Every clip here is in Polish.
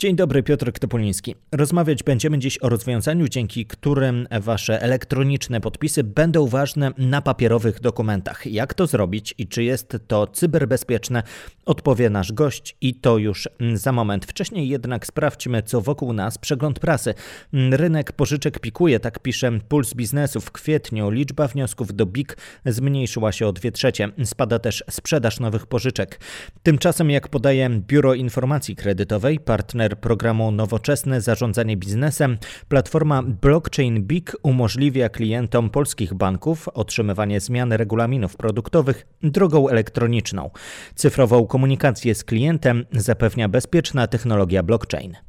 Dzień dobry, Piotr Topoliński. Rozmawiać będziemy dziś o rozwiązaniu, dzięki którym wasze elektroniczne podpisy będą ważne na papierowych dokumentach. Jak to zrobić i czy jest to cyberbezpieczne, odpowie nasz gość i to już za moment. Wcześniej jednak sprawdźmy, co wokół nas. Przegląd prasy. Rynek pożyczek pikuje, tak pisze Puls Biznesu. W kwietniu liczba wniosków do BIK zmniejszyła się o 2 trzecie. Spada też sprzedaż nowych pożyczek. Tymczasem, jak podaje Biuro Informacji Kredytowej, partner partner programu Nowoczesne Zarządzanie Biznesem, platforma Blockchain Big umożliwia klientom polskich banków otrzymywanie zmian regulaminów produktowych drogą elektroniczną. Cyfrową komunikację z klientem zapewnia bezpieczna technologia blockchain.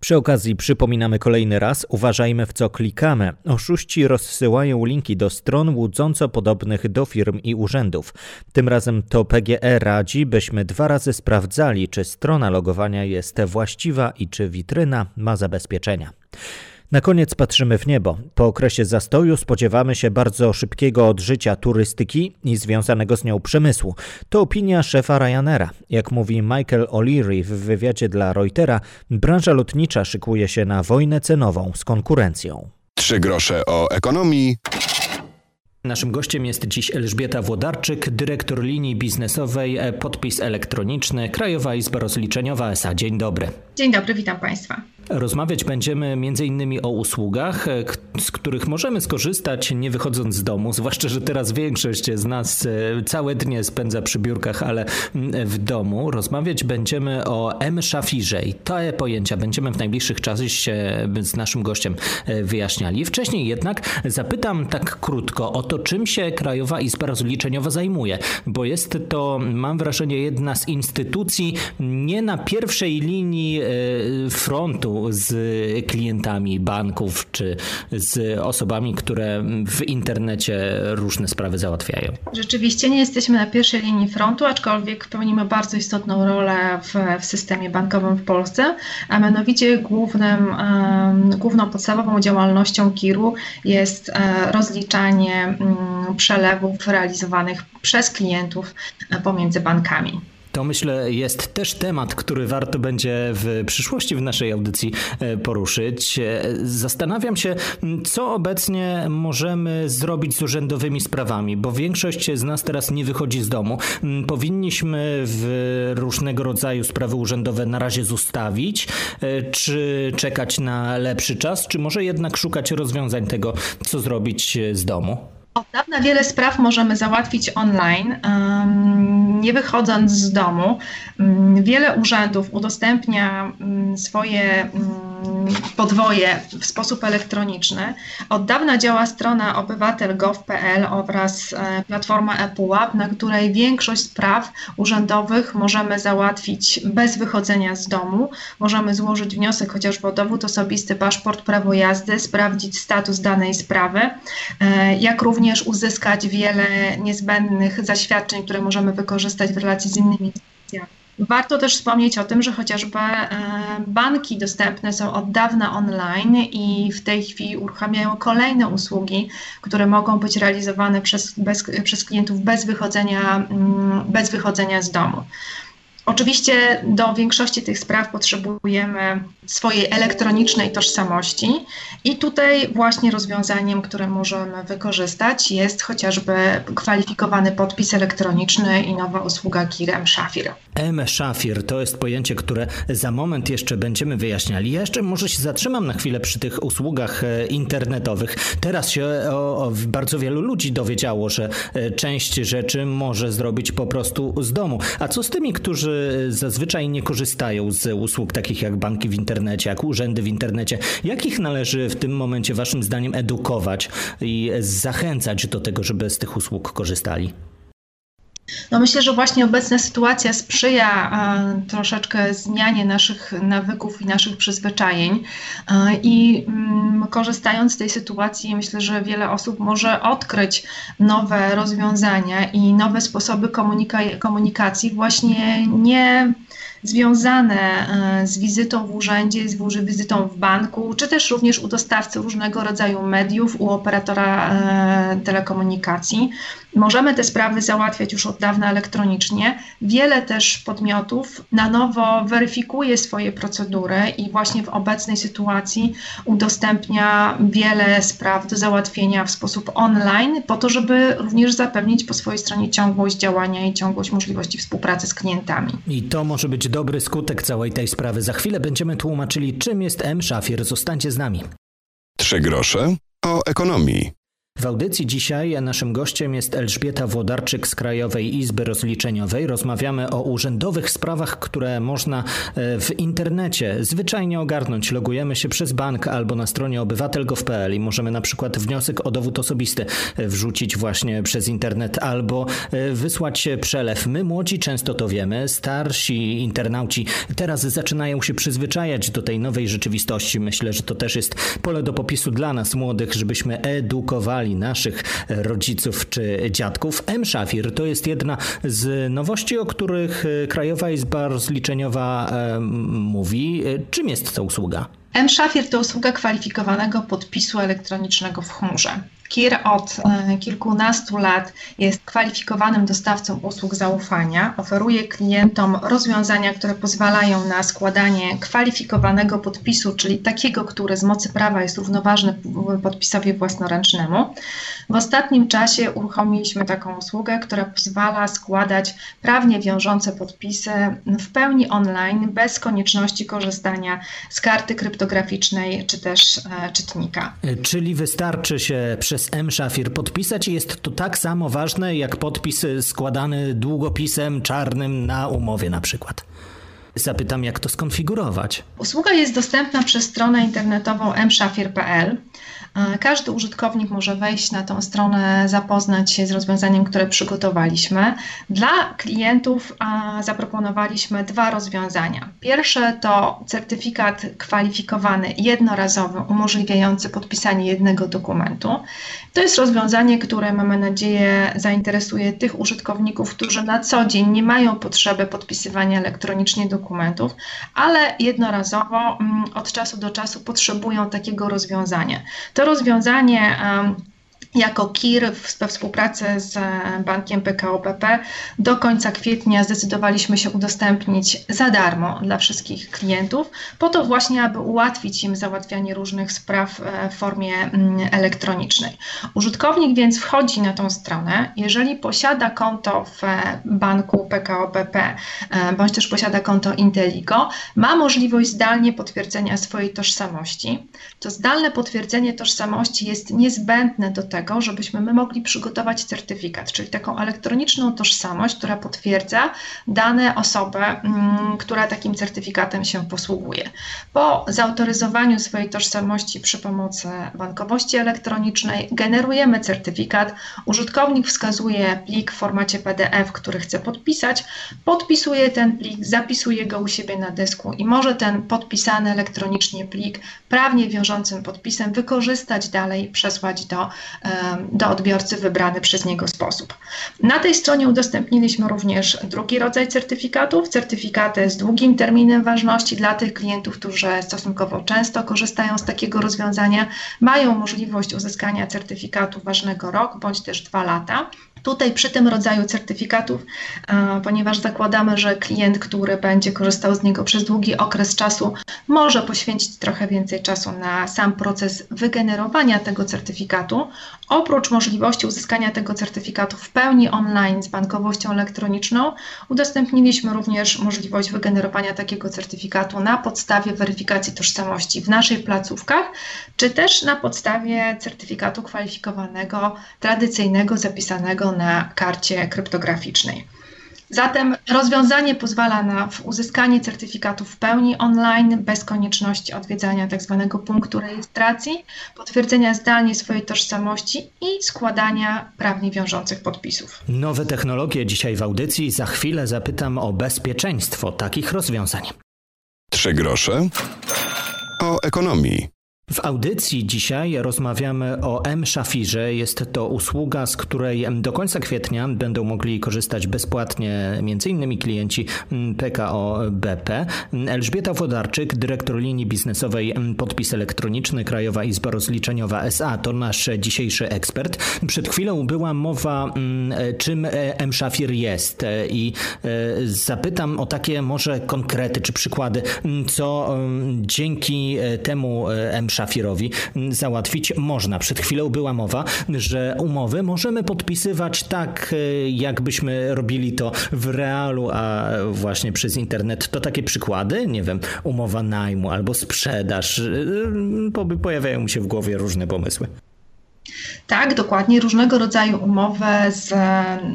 Przy okazji przypominamy kolejny raz, uważajmy w co klikamy. Oszuści rozsyłają linki do stron łudząco podobnych do firm i urzędów. Tym razem to PGE radzi, byśmy dwa razy sprawdzali, czy strona logowania jest właściwa i czy witryna ma zabezpieczenia. Na koniec patrzymy w niebo. Po okresie zastoju spodziewamy się bardzo szybkiego odżycia turystyki i związanego z nią przemysłu. To opinia szefa Ryanaira. Jak mówi Michael O'Leary w wywiadzie dla Reutera, branża lotnicza szykuje się na wojnę cenową z konkurencją. Trzy grosze o ekonomii. Naszym gościem jest dziś Elżbieta Włodarczyk, dyrektor linii biznesowej e, Podpis Elektroniczny, Krajowa Izba Rozliczeniowa SA. Dzień dobry. Dzień dobry, witam Państwa. Rozmawiać będziemy m.in. o usługach, e, z których możemy skorzystać nie wychodząc z domu, zwłaszcza, że teraz większość z nas e, całe dnie spędza przy biurkach, ale w domu. Rozmawiać będziemy o M-Szafirze i te pojęcia będziemy w najbliższych czasach z naszym gościem e, wyjaśniali. Wcześniej jednak zapytam tak krótko o to, czym się Krajowa Izba Rozliczeniowa zajmuje, bo jest to, mam wrażenie, jedna z instytucji nie na pierwszej linii frontu z klientami banków czy z osobami, które w internecie różne sprawy załatwiają? Rzeczywiście nie jesteśmy na pierwszej linii frontu, aczkolwiek pełnimy bardzo istotną rolę w, w systemie bankowym w Polsce, a mianowicie głównym, główną podstawową działalnością KIR-u jest e, rozliczanie mm, przelewów realizowanych przez klientów e, pomiędzy bankami. To myślę jest też temat, który warto będzie w przyszłości w naszej audycji e, poruszyć. E, zastanawiam się, co obecnie możemy zrobić z urzędowymi sprawami, bo większość z nas teraz nie wychodzi z domu. Powinniśmy w różnego rodzaju sprawy urzędowe na razie zostawić, e, czy czekać na lepszy czas, czy może jednak szukać rozwiązań tego, co zrobić z domu? Od dawna wiele spraw możemy załatwić online, nie wychodząc z domu. Wiele urzędów udostępnia swoje podwoje w sposób elektroniczny. Od dawna działa strona obywatel.gov.pl oraz e, platforma ePUAP, na której większość spraw urzędowych możemy załatwić bez wychodzenia z domu. Możemy złożyć wniosek chociażby o dowód osobisty, paszport, prawo jazdy, sprawdzić status danej sprawy, e, jak również uzyskać wiele niezbędnych zaświadczeń, które możemy wykorzystać w relacji z innymi instytucjami. Warto też wspomnieć o tym, że chociażby e, banki dostępne są od dawna online i w tej chwili uruchamiają kolejne usługi, które mogą być realizowane przez, bez, przez klientów bez wychodzenia, mm, bez wychodzenia z domu. Oczywiście do większości tych spraw potrzebujemy swojej elektronicznej tożsamości i tutaj właśnie rozwiązaniem, które możemy wykorzystać jest chociażby kwalifikowany podpis elektroniczny i nowa usługa KIR M-Shafir. M-Shafir to jest pojęcie, które za moment jeszcze będziemy wyjaśniali. Ja jeszcze może się zatrzymam na chwilę przy tych usługach e, internetowych. Teraz się o, o bardzo wielu ludzi dowiedziało, że e, część rzeczy może zrobić po prostu z domu. A co z tymi, którzy zazwyczaj nie korzystają z usług takich jak banki w internecie, jak urzędy w internecie. Jakich należy w tym momencie Waszym zdaniem edukować i zachęcać do tego, żeby z tych usług korzystali? No myślę, że właśnie obecna sytuacja sprzyja e, troszeczkę zmianie naszych nawyków i naszych przyzwyczajeń e, i mm, korzystając z tej sytuacji myślę, że wiele osób może odkryć nowe rozwiązania i nowe sposoby komunika komunikacji właśnie nie związane e, z wizytą w urzędzie, z wizytą w banku, czy też również u dostawcy różnego rodzaju mediów, u operatora telekomunikacji. Możemy te sprawy załatwiać już od dawna elektronicznie. Wiele też podmiotów na nowo weryfikuje swoje procedury i właśnie w obecnej sytuacji udostępnia wiele spraw do załatwienia w sposób online, po to, żeby również zapewnić po swojej stronie ciągłość działania i ciągłość możliwości współpracy z klientami. I to może być dobry skutek całej tej sprawy. Za chwilę będziemy tłumaczyli, czym jest M-Szafir. Zostańcie z nami. Trzy grosze o ekonomii. W audycji dzisiaj naszym gościem jest Elżbieta Włodarczyk z Krajowej Izby Rozliczeniowej. Rozmawiamy o urzędowych sprawach, które można e, w internecie zwyczajnie ogarnąć. Logujemy się przez bank albo na stronie obywatel.gov.pl i możemy na przykład wniosek o dowód osobisty e, wrzucić właśnie przez internet albo e, wysłać przelew. My młodzi często to wiemy, starsi internauci teraz zaczynają się przyzwyczajać do tej nowej rzeczywistości. Myślę, że to też jest pole do popisu dla nas młodych, żebyśmy edukowali naszych rodziców czy dziadków. M-Szafir to jest jedna z nowości, o których Krajowa Izba Rozliczeniowa mówi. Czym jest ta usługa? M-Szafir to usługa kwalifikowanego podpisu elektronicznego w chmurze. KIR od e, kilkunastu lat jest kwalifikowanym dostawcą usług zaufania. Oferuje klientom rozwiązania, które pozwalają na składanie kwalifikowanego podpisu, czyli takiego, który z mocy prawa jest równoważny podpisowi własnoręcznemu. W ostatnim czasie uruchomiliśmy taką usługę, która pozwala składać prawnie wiążące podpisy w pełni online, bez konieczności korzystania z karty kryptograficznej czy też e, czytnika. Czyli wystarczy się przez M-Szafir podpisać i jest to tak samo ważne jak podpis składany długopisem czarnym na umowie na przykład. Zapytam, jak to skonfigurować. Usługa jest dostępna przez stronę internetową mszafir.pl. Każdy użytkownik może wejść na tą stronę, zapoznać się z rozwiązaniem, które przygotowaliśmy. Dla klientów zaproponowaliśmy dwa rozwiązania. Pierwsze to certyfikat kwalifikowany jednorazowy, umożliwiający podpisanie jednego dokumentu. To jest rozwiązanie, które mamy nadzieję zainteresuje tych użytkowników, którzy na co dzień nie mają potrzeby podpisywania elektronicznie dokumentów, ale jednorazowo mm, od czasu do czasu potrzebują takiego rozwiązania. To rozwiązanie jako KIR we współpracy z bankiem PKO BP do końca kwietnia zdecydowaliśmy się udostępnić za darmo dla wszystkich klientów, po to właśnie, aby ułatwić im załatwianie różnych spraw e, w formie mm, elektronicznej. Użytkownik więc wchodzi na tą stronę, jeżeli posiada konto w banku PKO BP e, bądź też posiada konto Inteligo, ma możliwość zdalnie potwierdzenia swojej tożsamości. To zdalne potwierdzenie tożsamości jest niezbędne do tego, tego, żebyśmy my mogli przygotować certyfikat, czyli taką elektroniczną tożsamość, która potwierdza dane osoby, mm, która takim certyfikatem się posługuje. Po zautoryzowaniu swojej tożsamości przy pomocy bankowości elektronicznej generujemy certyfikat. Użytkownik wskazuje plik w formacie PDF, który chce podpisać, podpisuje ten plik, zapisuje go u siebie na dysku i może ten podpisany elektronicznie plik prawnie wiążącym podpisem wykorzystać dalej przesłać do do odbiorcy wybrany przez niego sposób. Na tej stronie udostępniliśmy również drugi rodzaj certyfikatów, certyfikaty z długim terminem ważności dla tych klientów, którzy stosunkowo często korzystają z takiego rozwiązania, mają możliwość uzyskania certyfikatu ważnego rok bądź też dwa lata. Tutaj przy tym rodzaju certyfikatów, ponieważ zakładamy, że klient, który będzie korzystał z niego przez długi okres czasu, może poświęcić trochę więcej czasu na sam proces wygenerowania tego certyfikatu. Oprócz możliwości uzyskania tego certyfikatu w pełni online z bankowością elektroniczną, udostępniliśmy również możliwość wygenerowania takiego certyfikatu na podstawie weryfikacji tożsamości w naszych placówkach, czy też na podstawie certyfikatu kwalifikowanego, tradycyjnego, zapisanego na karcie kryptograficznej. Zatem rozwiązanie pozwala na uzyskanie certyfikatu w pełni online, bez konieczności odwiedzania tzw. Tak punktu rejestracji, potwierdzenia zdalnie swojej tożsamości i składania prawnie wiążących podpisów. Nowe technologie dzisiaj w audycji. Za chwilę zapytam o bezpieczeństwo takich rozwiązań. Trzy grosze o ekonomii. W audycji dzisiaj rozmawiamy o M-Szafirze. Jest to usługa, z której do końca kwietnia będą mogli korzystać bezpłatnie m.in. klienci PKO BP. Elżbieta Wodarczyk, dyrektor linii biznesowej Podpis Elektroniczny Krajowa Izba Rozliczeniowa SA to nasz dzisiejszy ekspert. Przed chwilą była mowa, czym M-Szafir jest i e, zapytam o takie może konkrety czy przykłady, co dzięki e, temu e, M-Szafir Szafirowi załatwić można. Przed chwilą była mowa, że umowy możemy podpisywać tak, e, jakbyśmy robili to w realu, a właśnie przez internet. To takie przykłady, nie wiem, umowa najmu albo sprzedaż. E, pojawiają mi się w głowie różne pomysły. Tak, dokładnie. Różnego rodzaju umowy z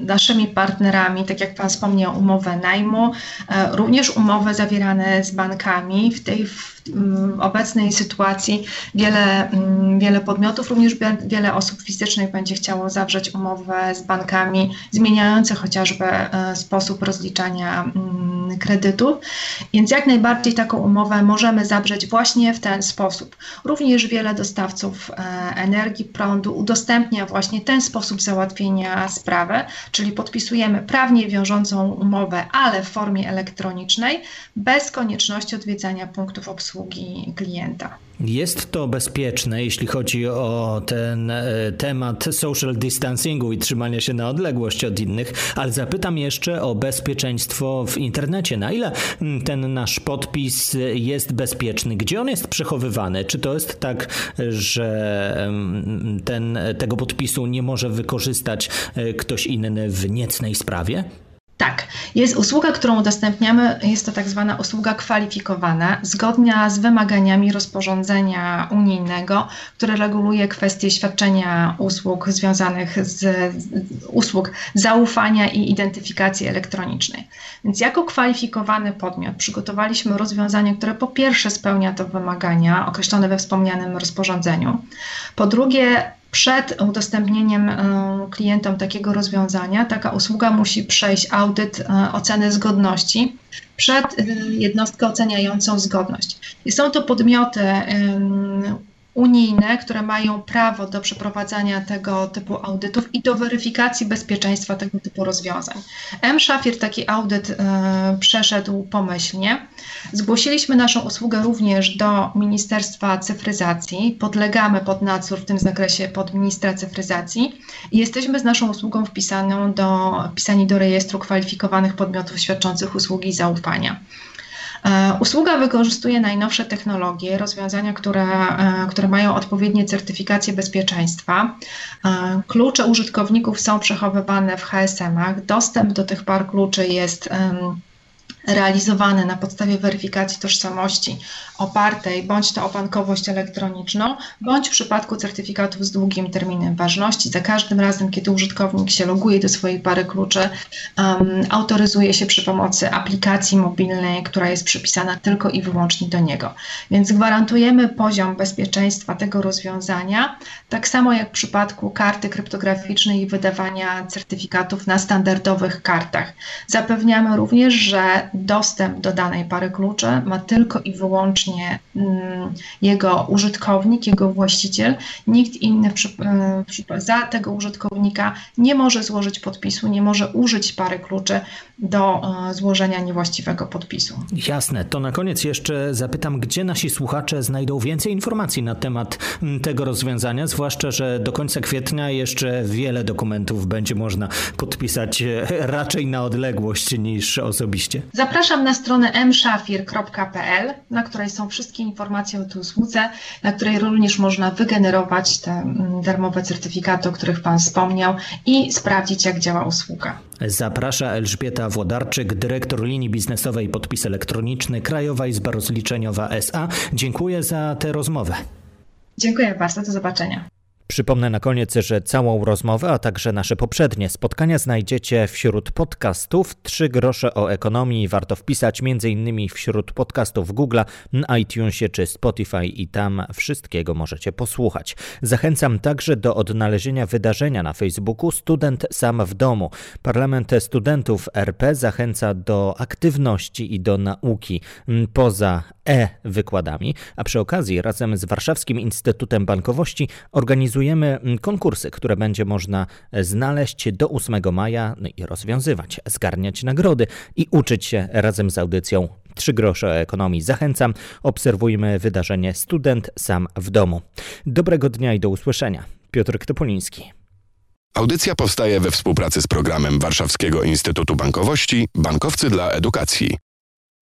naszymi partnerami, tak jak Pan wspomniał, umowę najmu, e, również umowy zawierane z bankami. W tej w obecnej sytuacji wiele, wiele podmiotów, również wiele osób fizycznych będzie chciało zawrzeć umowę z bankami, zmieniające chociażby e, sposób rozliczania kredytów. Więc jak najbardziej taką umowę możemy zawrzeć właśnie w ten sposób. Również wiele dostawców e, energii, prądu udostępnia właśnie ten sposób załatwienia sprawy, czyli podpisujemy prawnie wiążącą umowę, ale w formie elektronicznej, bez konieczności odwiedzania punktów obsługi klienta. Jest to bezpieczne, jeśli chodzi o ten e, temat social distancingu i trzymania się na odległość od innych, ale zapytam jeszcze o bezpieczeństwo w internecie. Na ile mm, ten nasz podpis jest bezpieczny? Gdzie on jest przechowywany? Czy to jest tak, że ten, tego podpisu nie może wykorzystać e, ktoś inny w niecnej sprawie? Tak, jest usługa, którą udostępniamy, jest to tak zwana usługa kwalifikowana, zgodna z wymaganiami rozporządzenia unijnego, które reguluje kwestie świadczenia usług związanych z, usług zaufania i identyfikacji elektronicznej. Więc jako kwalifikowany podmiot przygotowaliśmy rozwiązanie, które po pierwsze spełnia te wymagania określone we wspomnianym rozporządzeniu, po drugie przed udostępnieniem e, klientom takiego rozwiązania taka usługa musi przejść audyt e, oceny zgodności przed e, jednostkę oceniającą zgodność. I są to podmioty unijne, które mają prawo do przeprowadzania tego typu audytów i do weryfikacji bezpieczeństwa tego typu rozwiązań. M. Szafir taki audyt y, przeszedł pomyślnie. Zgłosiliśmy naszą usługę również do Ministerstwa Cyfryzacji. Podlegamy pod nadzór w tym zakresie pod ministra cyfryzacji i jesteśmy z naszą usługą wpisaną do, wpisani do rejestru kwalifikowanych podmiotów świadczących usługi zaufania. E, usługa wykorzystuje najnowsze technologie, rozwiązania, które, e, które mają odpowiednie certyfikacje bezpieczeństwa. E, klucze użytkowników są przechowywane w HSM-ach. Dostęp do tych par kluczy jest realizowane na podstawie weryfikacji tożsamości opartej bądź to o bankowość elektroniczną, bądź w przypadku certyfikatów z długim terminem ważności. Za każdym razem, kiedy użytkownik się loguje do swojej pary kluczy, um, autoryzuje się przy pomocy aplikacji mobilnej, która jest przypisana tylko i wyłącznie do niego. Więc gwarantujemy poziom bezpieczeństwa tego rozwiązania, tak samo jak w przypadku karty kryptograficznej i wydawania certyfikatów na standardowych kartach. Zapewniamy również, że dostęp do danej pary kluczy ma tylko i wyłącznie mm, jego użytkownik, jego właściciel. Nikt inny e, za tego użytkownika nie może złożyć podpisu, nie może użyć pary kluczy do e, złożenia niewłaściwego podpisu. Jasne. To na koniec jeszcze zapytam, gdzie nasi słuchacze znajdą więcej informacji na temat mm, tego rozwiązania, zwłaszcza, że do końca kwietnia jeszcze wiele dokumentów będzie można podpisać e, raczej na odległość niż osobiście. Zapraszam na stronę mszafir.pl, na której są wszystkie informacje o tej usłudze, na której również można wygenerować te mm, darmowe certyfikaty, o których Pan wspomniał i sprawdzić, jak działa usługa. Zaprasza Elżbieta Włodarczyk, dyrektor linii biznesowej Podpis Elektroniczny Krajowa Izba Rozliczeniowa SA. Dziękuję za tę rozmowę. Dziękuję bardzo, do zobaczenia. Przypomnę na koniec, że całą rozmowę, a także nasze poprzednie spotkania znajdziecie wśród podcastów. Trzy grosze o ekonomii warto wpisać m.in. wśród podcastów Google, iTunesie czy Spotify i tam wszystkiego możecie posłuchać. Zachęcam także do odnalezienia wydarzenia na Facebooku Student Sam w Domu. Parlament Studentów RP zachęca do aktywności i do nauki poza e-wykładami, a przy okazji razem z Warszawskim Instytutem Bankowości organizujemy konkursy, które będzie można znaleźć do 8 maja no i rozwiązywać, zgarniać nagrody i uczyć się razem z audycją 3 grosze ekonomii. Zachęcam, obserwujmy wydarzenie Student Sam w Domu. Dobrego dnia i do usłyszenia. Piotr Topoliński. Audycja powstaje we współpracy z programem Warszawskiego Instytutu Bankowości Bankowcy dla Edukacji.